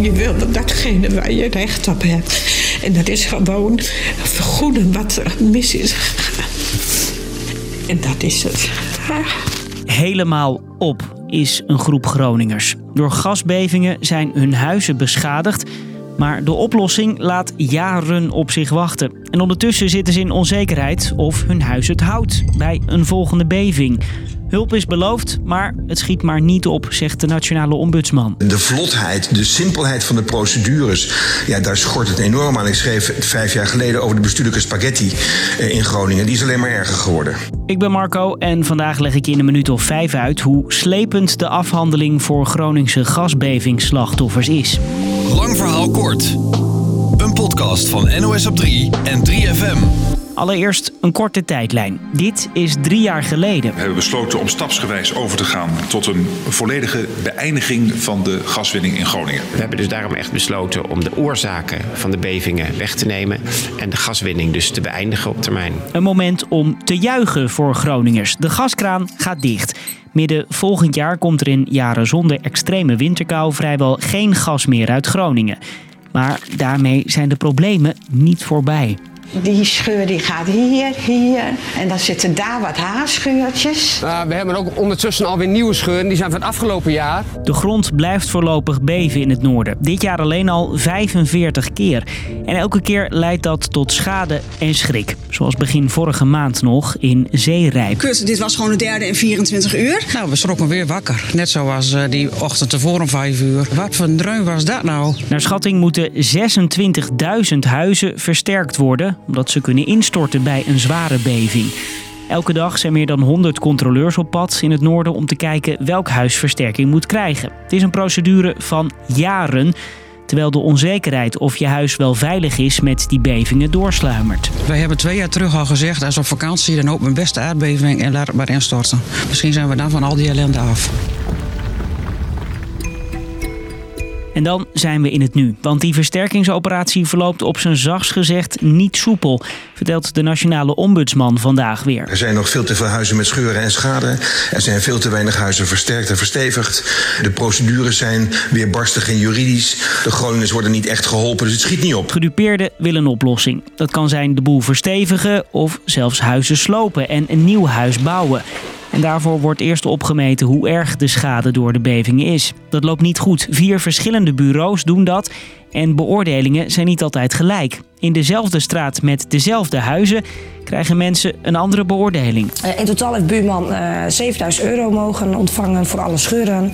Je wil datgene waar je recht op hebt. En dat is gewoon vergoeden wat er mis is. En dat is het. Helemaal op is een groep Groningers. Door gasbevingen zijn hun huizen beschadigd. Maar de oplossing laat jaren op zich wachten. En ondertussen zitten ze in onzekerheid of hun huis het houdt bij een volgende beving. Hulp is beloofd, maar het schiet maar niet op, zegt de nationale ombudsman. De vlotheid, de simpelheid van de procedures, ja, daar schort het enorm aan. Ik schreef vijf jaar geleden over de bestuurlijke spaghetti eh, in Groningen. Die is alleen maar erger geworden. Ik ben Marco en vandaag leg ik in een minuut of vijf uit hoe slepend de afhandeling voor Groningse gasbevingsslachtoffers is. Lang verhaal kort. Een podcast van NOS op 3 en 3FM. Allereerst een korte tijdlijn. Dit is drie jaar geleden. We hebben besloten om stapsgewijs over te gaan tot een volledige beëindiging van de gaswinning in Groningen. We hebben dus daarom echt besloten om de oorzaken van de bevingen weg te nemen en de gaswinning dus te beëindigen op termijn. Een moment om te juichen voor Groningers. De gaskraan gaat dicht. Midden volgend jaar komt er in jaren zonder extreme winterkou vrijwel geen gas meer uit Groningen. Maar daarmee zijn de problemen niet voorbij. Die scheur die gaat hier, hier. En dan zitten daar wat haarscheurtjes. Nou, we hebben ook ondertussen alweer nieuwe scheuren. Die zijn van het afgelopen jaar. De grond blijft voorlopig beven in het noorden. Dit jaar alleen al 45 keer. En elke keer leidt dat tot schade en schrik. Zoals begin vorige maand nog in Zeerijp. Kut, dit was gewoon de derde in 24 uur. Nou, we schrokken weer wakker. Net zoals uh, die ochtend tevoren om 5 uur. Wat voor een dreun was dat nou? Naar schatting moeten 26.000 huizen versterkt worden omdat ze kunnen instorten bij een zware beving. Elke dag zijn meer dan 100 controleurs op pad in het noorden om te kijken welk huis versterking moet krijgen. Het is een procedure van jaren, terwijl de onzekerheid of je huis wel veilig is met die bevingen doorsluimert. Wij hebben twee jaar terug al gezegd, als op vakantie dan ook mijn beste aardbeving en laat maar instorten. Misschien zijn we dan van al die ellende af. En dan zijn we in het nu. Want die versterkingsoperatie verloopt op zijn zachts gezegd niet soepel, vertelt de nationale ombudsman vandaag weer. Er zijn nog veel te veel huizen met scheuren en schade. Er zijn veel te weinig huizen versterkt en verstevigd. De procedures zijn weer barstig en juridisch. De Groningers worden niet echt geholpen, dus het schiet niet op. Gedupeerden willen een oplossing. Dat kan zijn de boel verstevigen of zelfs huizen slopen en een nieuw huis bouwen. En daarvoor wordt eerst opgemeten hoe erg de schade door de bevingen is. Dat loopt niet goed. Vier verschillende bureaus doen dat en beoordelingen zijn niet altijd gelijk. In dezelfde straat met dezelfde huizen krijgen mensen een andere beoordeling. In totaal heeft buurman uh, 7000 euro mogen ontvangen voor alle scheuren.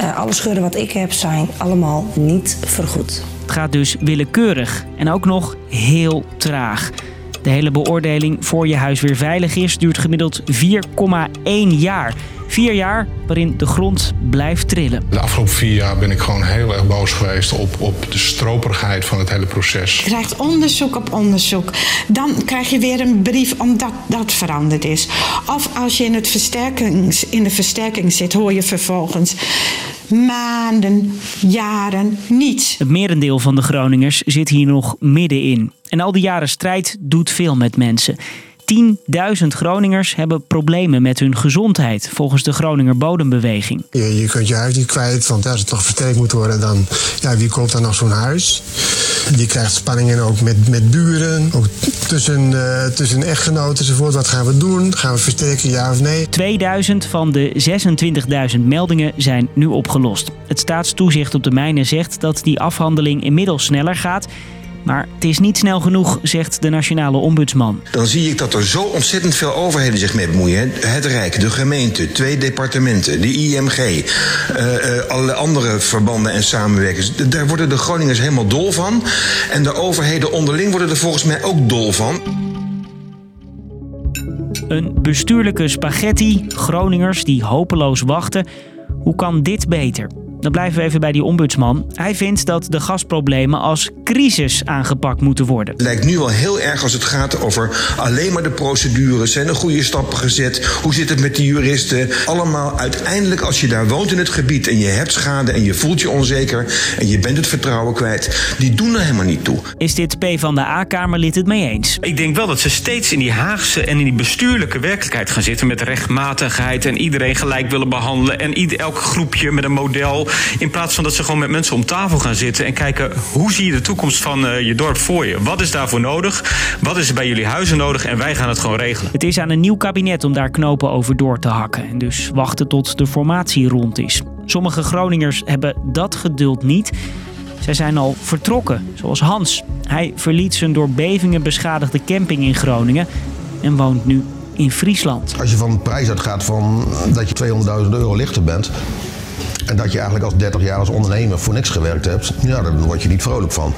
Uh, alle scheuren wat ik heb zijn allemaal niet vergoed. Het gaat dus willekeurig en ook nog heel traag. De hele beoordeling voor je huis weer veilig is duurt gemiddeld 4,1 jaar. Vier jaar waarin de grond blijft trillen. De afgelopen vier jaar ben ik gewoon heel erg boos geweest op, op de stroperigheid van het hele proces. Je krijgt onderzoek op onderzoek. Dan krijg je weer een brief omdat dat veranderd is. Of als je in, het versterkings, in de versterking zit, hoor je vervolgens maanden, jaren niets. Het merendeel van de Groningers zit hier nog middenin. En al die jaren strijd doet veel met mensen. 10.000 Groningers hebben problemen met hun gezondheid, volgens de Groninger Bodembeweging. Je, je kunt je huis niet kwijt, want als het toch versterkt moet worden, dan ja, wie koopt dan nog zo'n huis? Je krijgt spanningen ook met, met buren, ook tussen, uh, tussen echtgenoten enzovoort. Wat gaan we doen? Gaan we versterken, ja of nee? 2000 van de 26.000 meldingen zijn nu opgelost. Het staatstoezicht op de mijnen zegt dat die afhandeling inmiddels sneller gaat. Maar het is niet snel genoeg, zegt de nationale ombudsman. Dan zie ik dat er zo ontzettend veel overheden zich mee bemoeien. Het Rijk, de gemeente, twee departementen, de IMG, uh, uh, alle andere verbanden en samenwerkers. Daar worden de Groningers helemaal dol van. En de overheden onderling worden er volgens mij ook dol van. Een bestuurlijke spaghetti, Groningers die hopeloos wachten. Hoe kan dit beter? Dan blijven we even bij die ombudsman. Hij vindt dat de gasproblemen als crisis aangepakt moeten worden. Het lijkt nu wel heel erg als het gaat over alleen maar de procedures. Zijn er goede stappen gezet? Hoe zit het met de juristen? Allemaal uiteindelijk als je daar woont in het gebied en je hebt schade en je voelt je onzeker en je bent het vertrouwen kwijt. Die doen er helemaal niet toe. Is dit P van de A-Kamerlid het mee eens? Ik denk wel dat ze steeds in die Haagse en in die bestuurlijke werkelijkheid gaan zitten met rechtmatigheid en iedereen gelijk willen behandelen en ieder, elk groepje met een model In plaats van dat ze gewoon met mensen om tafel gaan zitten en kijken hoe zie je de toekomst van eh, je dorp voor je? Wat is daarvoor nodig? Wat is er bij jullie huizen nodig? En wij gaan het gewoon regelen. Het is aan een nieuw kabinet om daar knopen over door te hakken. En dus wachten tot de formatie rond is. Sommige Groningers hebben dat geduld niet. Zij zijn al vertrokken, zoals Hans. Hij verliet zijn door bevingen beschadigde camping in Groningen en woont nu in Friesland. Als je van de prijs uitgaat van dat je 200.000 euro lichter bent... en dat je eigenlijk als 30 jaar als ondernemer voor niks gewerkt hebt... ja, daar word je niet vrolijk van.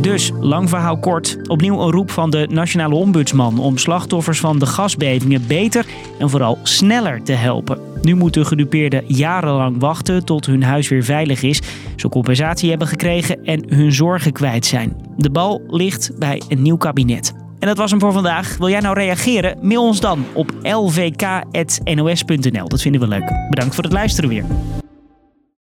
Dus, lang verhaal kort, opnieuw een roep van de Nationale Ombudsman om slachtoffers van de gasbevingen beter en vooral sneller te helpen. Nu moeten gedupeerden jarenlang wachten tot hun huis weer veilig is, ze compensatie hebben gekregen en hun zorgen kwijt zijn. De bal ligt bij een nieuw kabinet. En dat was hem voor vandaag. Wil jij nou reageren? Mail ons dan op lvk.nos.nl. Dat vinden we leuk. Bedankt voor het luisteren weer.